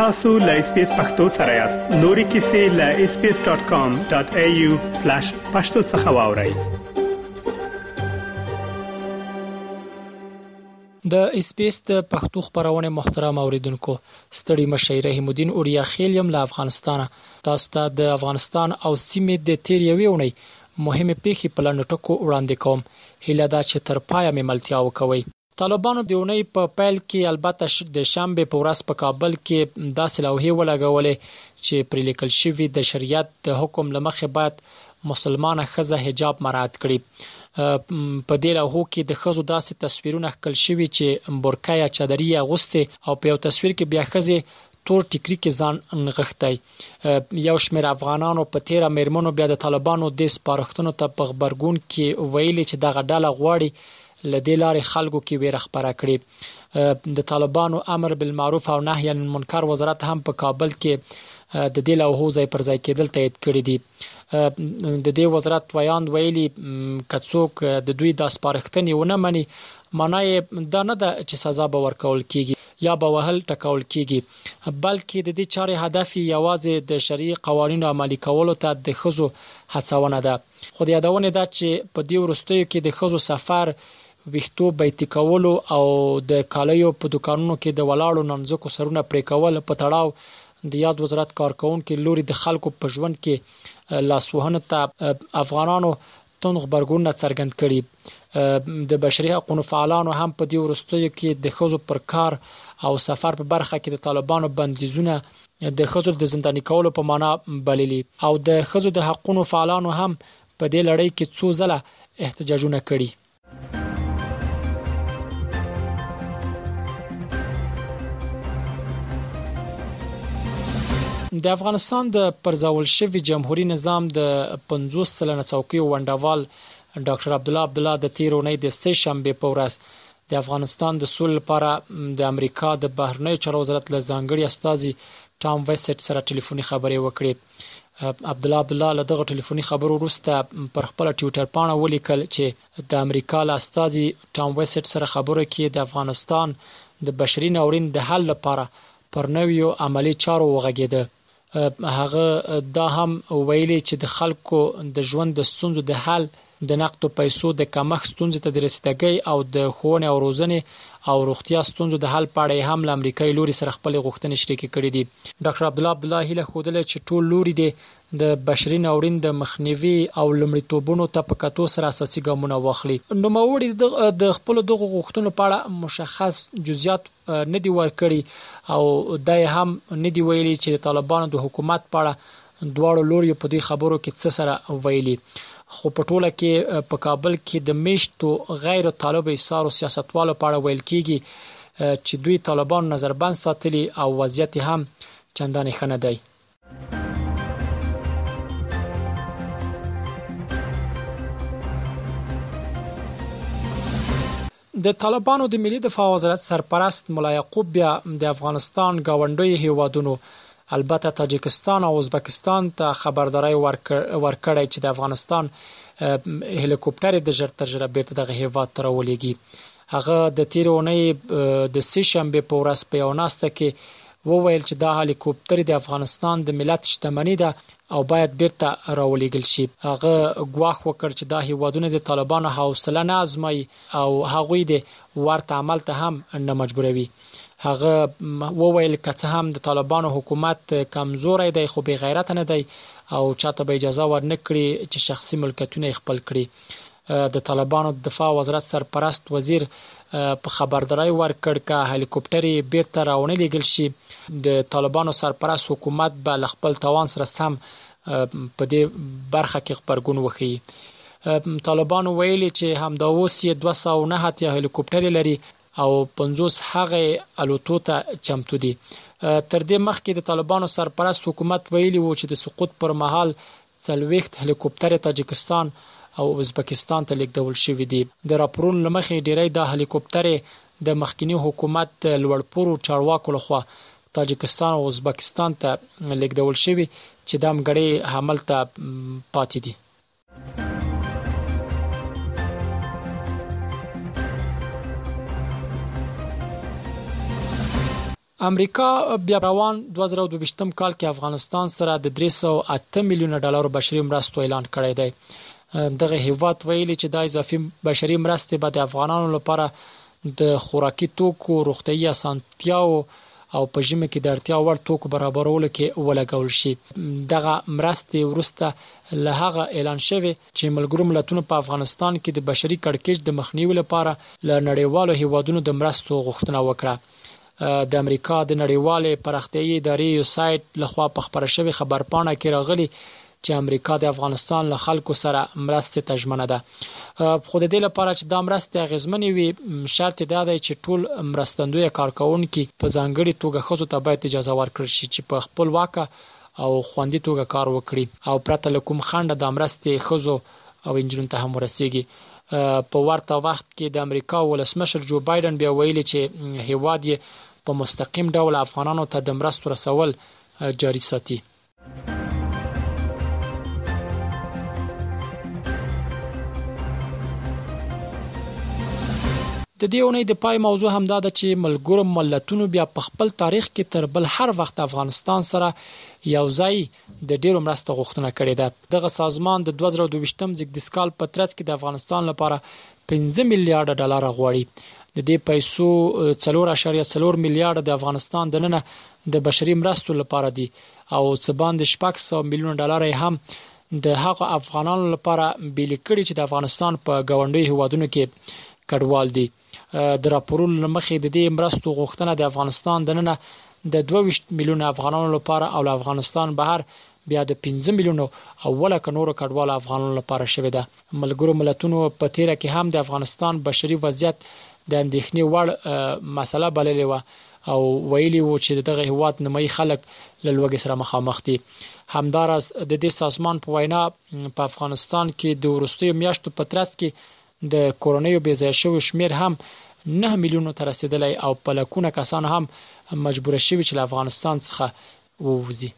تاسولسپیسپښتوسرایاستنوریکیسې.com.au/pakhtosakhawauri د اسپیس د پښتو خپرونې محترم اوریدونکو ستړي مشي رحیم الدین اوریا خیل یم له افغانستانه تاسو ته د افغانستان او سیمې د تیر یوې اونۍ مهمې پېښې په لنډو ټکو وړاندې کوم، هیله ده چې تر پایه مې ملتیا وکوئ. طالبانو د اونۍ په پیل کې البته د شنبې په ورځ په کابل کې داسې لوحې ولګولې چې پرې لیکل شوي د شریعت د حکم له مخې باید مسلمانه ښځه حجاب مراعت کړي. په دې لوحو کې د ښځو داسې تصویرونه ښکل شوي چې برقعه یا چادري یې اغوستې او په یو تصویر کې بیا ښځې تور ټیکري کې ځان نغښتی. یو شمېر افغانانو په تېره مېرمنو بیا د طالبانو دې سپارښتنو ته په غبرګون کې ویلي چې دغه ډله غواړي له دې لارې خلکو کې وېره خپره کړي. د طالبانو امر بالمعروف او نهی عن المنکر وزارت هم په کابل کې د دې لوحو ځای پر ځای کېدل تایید کړي دي. د دې وزارت ویاند ویلي، که څوک د دوی دا سپارښتنې ونه مني، مانا یې دا نه ده چې سزا به ورکول کېږي. یا به وهل ټکول کیږي بلکې د دې چارې هدف یې یوازې د شرعي قوانینو عملي کولو ته د ښځو هڅونه ده خو د یادونې ده چې په دې وروستیو کې د ښځو سفر، ویښتو بیتي کولو او د کالیو په دوکانونو کې د ولاړو نانځکو سرونه پرې کول په تړاو د یاد وزارت کارکوونکې لوري د خلکو په ژوند کې لاسوهنو ته افغانانو تند غبرګونونه څرګند کړي. د بشري حقونو فعالانو هم په دې وروستیو کې د ښځو پر کار او سفر په برخه کې د طالبانو بندیزونه د ښځو د زنداني کولو په معنا بللي او د ښځو د حقونو فعالانو هم په دې لړۍ کې څو ځله احتجاجونه کړي. د افغانستان د پرځول شوی جمهوریت نظام د 50 سلنه څوکۍ ونډوال ډاکټر عبد الله عبد الله د تیرونې د سه شنبه په ورځ د افغانستان د سول لپاره د امریکا د بهرنیو چارو وزارت له ځانګړي استاذي ټام ویسټ سره ټلیفوني خبرې وکړې عبدالله عبدالله له دغه ټلیفوني خبرو وروسته پر خپل ټوئیټر پاڼه ولیکل چې د امریکا له استاذي ټام ویسټ سره خبرو کې د افغانستان د بشري ناورین د حل لپاره پر نویو عملی چارو وغږیده هغه دا هم ویلي چې د خلکو د ژوند د ستونزو د حل د نقدو پیسو د کمښت ستونزې ته د رسیدګۍ او د ښوونې او روزنې او روغتیا ستونزو د حل په اړه یې هم له امریکایي لوري سره خپلې غوښتنې شریکې کړې دي. ډاکټر عبدالله عبدالله هیله ښودلې چې ټول لوري دې د بشري ناورین د مخنیوي او لومړیتوبونو ته په کتو سره اساسي ګامونه واخلي. نوموړي د خپلو دغو غوښتنو په اړه مشخص جزیات نه دي ورکړي او دا یې هم نه دي ویلي چې د طالبانو د حکومت په اړه دواړو لوریو په دې خبرو کې څه سره ویلي، خو په ټوله کې په کابل کې د میشتو غیر طالب ایسارو سیاستوالو په اړه ویل کیږي چې دوی طالبانو نظربند ساتلي او وضعیت یې هم چندانې ښه نه دی. د طالبانو د ملي دفاع وزارت سرپرست ملا یعقوب بیا د افغانستان ګاونډیو هیوادونو البته تاجکستان او ازبکستان ته خبرداری ورکړی چې د افغانستان هلیکوپټرې د ژر تر ژره بیرته دغه هیواد ته راولېږي هغه د تیرې اونۍ د سې شنبې په ورځ په یو ناسته کې وویل چې دا هلي کوپترې د افغانستان د ملت شتمني ده او باید بیرته راولېږل شي هغه ګواښ وکړ چې دا هیوادونه د طالبانو حوصله نه ازمایي او هغوی د ورته عمل ته هم نه مجبوروي هغه وویل که څه هم د طالبانو حکومت کمزوری دی خو بې غیرته نه دی او چاته به اجازه ورنکړي چې شخصي ملکیتونه خپل کړي د طالبانو د دفاع وزارت سرپرست وزیر په خبرداري ورکړ که هلیکوپټرې بیرته راونه لیږل شي د طالبانو سرپرست حکومت به له خپل توان سره سم په دې برخه کې خبرګون وخی طالبانو ویلي چې همدا اوس یې 209 اتیا هلیکوپټرې لري او 50 هغه الوتو ته چمتو دي تر دې مخکې د طالبانو سرپرست حکومت ویلي وو چې د سقوط پر مهال څلوېښت هلیکوپترې تاجکستان او ازبکستان ته لېږدول شوې دي. د راپورونو له مخې، ډېری دا هلیکوپترې د مخکیني حکومت د لوړپوړو چارواکو له خوا تاجکستان او ازبکستان ته لېږدول شوي چې دا مګړۍ هملته پاتې دي. امریکا بیا په روان دوه زره او دوه ویشت کال کې افغانستان سره د درې سوه او اته میلیونه ډالرو بشري مرستو اعلان کړی دی. دغه هیواد ویلي چې دا اضافي بشري مرستې به د افغانانو لپاره د خوراکي توکو، روغتیايي اسانتیاوو او په ژمي کې د اړتیا وړ توکو برابرولو کې ولګول شي. دغه مرستې وروسته له هغه اعلان شوې چې ملګرو ملتونو په افغانستان کې د بشري کړکیچ د مخنیوي لپاره له نړیوالو هیوادونو د مرستو غوښتنه وکړه. د امریکا د نړیوالې پراختیایي ادارې یوساید لخوا په خبره شوې خبرپاڼه کې راغلي چې امریکا د افغانستان له خلکو سره مرستې ته ژمنه ده خو د دې لپاره چې دا مرستې اغیزمنې وي شرط دا دی چې ټول مرستندوی کارکونکي په ځانګړي توګه خزو ته باید اجازه ورکړي شي چې په خپل واکه او خوندي توګه کار وکړي او پرته له کوم خنډه د مرستې خزو او انجلون ته هم ورسیږي په ورته وخت کې د امریکا ولسمشر جو بایدن بیا ویلي چې هیواد یې په مستقیم ډول افغانانو ته د مرستو رسول جاري ساتي د دې اونۍ د پای موضوع هم دا ده چې ملګرو ملتونو بیا په خپل تاریخ کې تر بل هر وخت افغانستان سره یو ځای د ډېرو مرستو غوښتنه کړې ده. دغه سازمان د دوه زره او دوه ویشت زېږدیز کال په ترڅ کې د افغانستان لپاره پنځه میلیارډه ډالر غواړي. د دې پیسو څلور اعشاریه څلور میلیارډه د افغانستان دننه د بشري مرستو لپاره دي او څه باندې شپږ سوه میلیونه ډالر یې هم د هغو افغانانو لپاره بېلې کړي چې د افغانستان په ګاونډیو هېوادونو کې کډوال دي. د راپورونو له مخې د دې مرستو غوښتنه د افغانستان دننه د 22 میلیونه افغانانو لپاره او له افغانستان بهر بیا د 15 میلیونو او ولکه نورو کډوالو افغانانو لپاره شوې ده. ملګرو ملتونو په تېره کې هم د افغانستان بشري وضعیت د اندېښنې وړ مسله بللې وه او ویلي وو چې د دغه هېواد نیمایي خلک له لوږې سره مخامخ دي. همداراز د دې سازمان په وینا، په افغانستان کې د وروستیو میاشتو په ترڅ کې د کورنیو بې ځای شویو شمیر هم نه میلیونو ته رسیدلی او په لکونه کسان هم مجبور شوي چې له افغانستان څخه ووځي.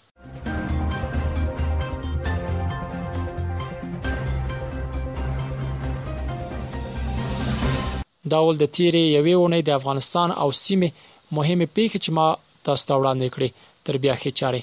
دا ول د تیرې یوې اونۍ د افغانستان او سیمې مهمې پیښې چې ما تاسو ته وړاندې کړې تر بیا ښې چارې.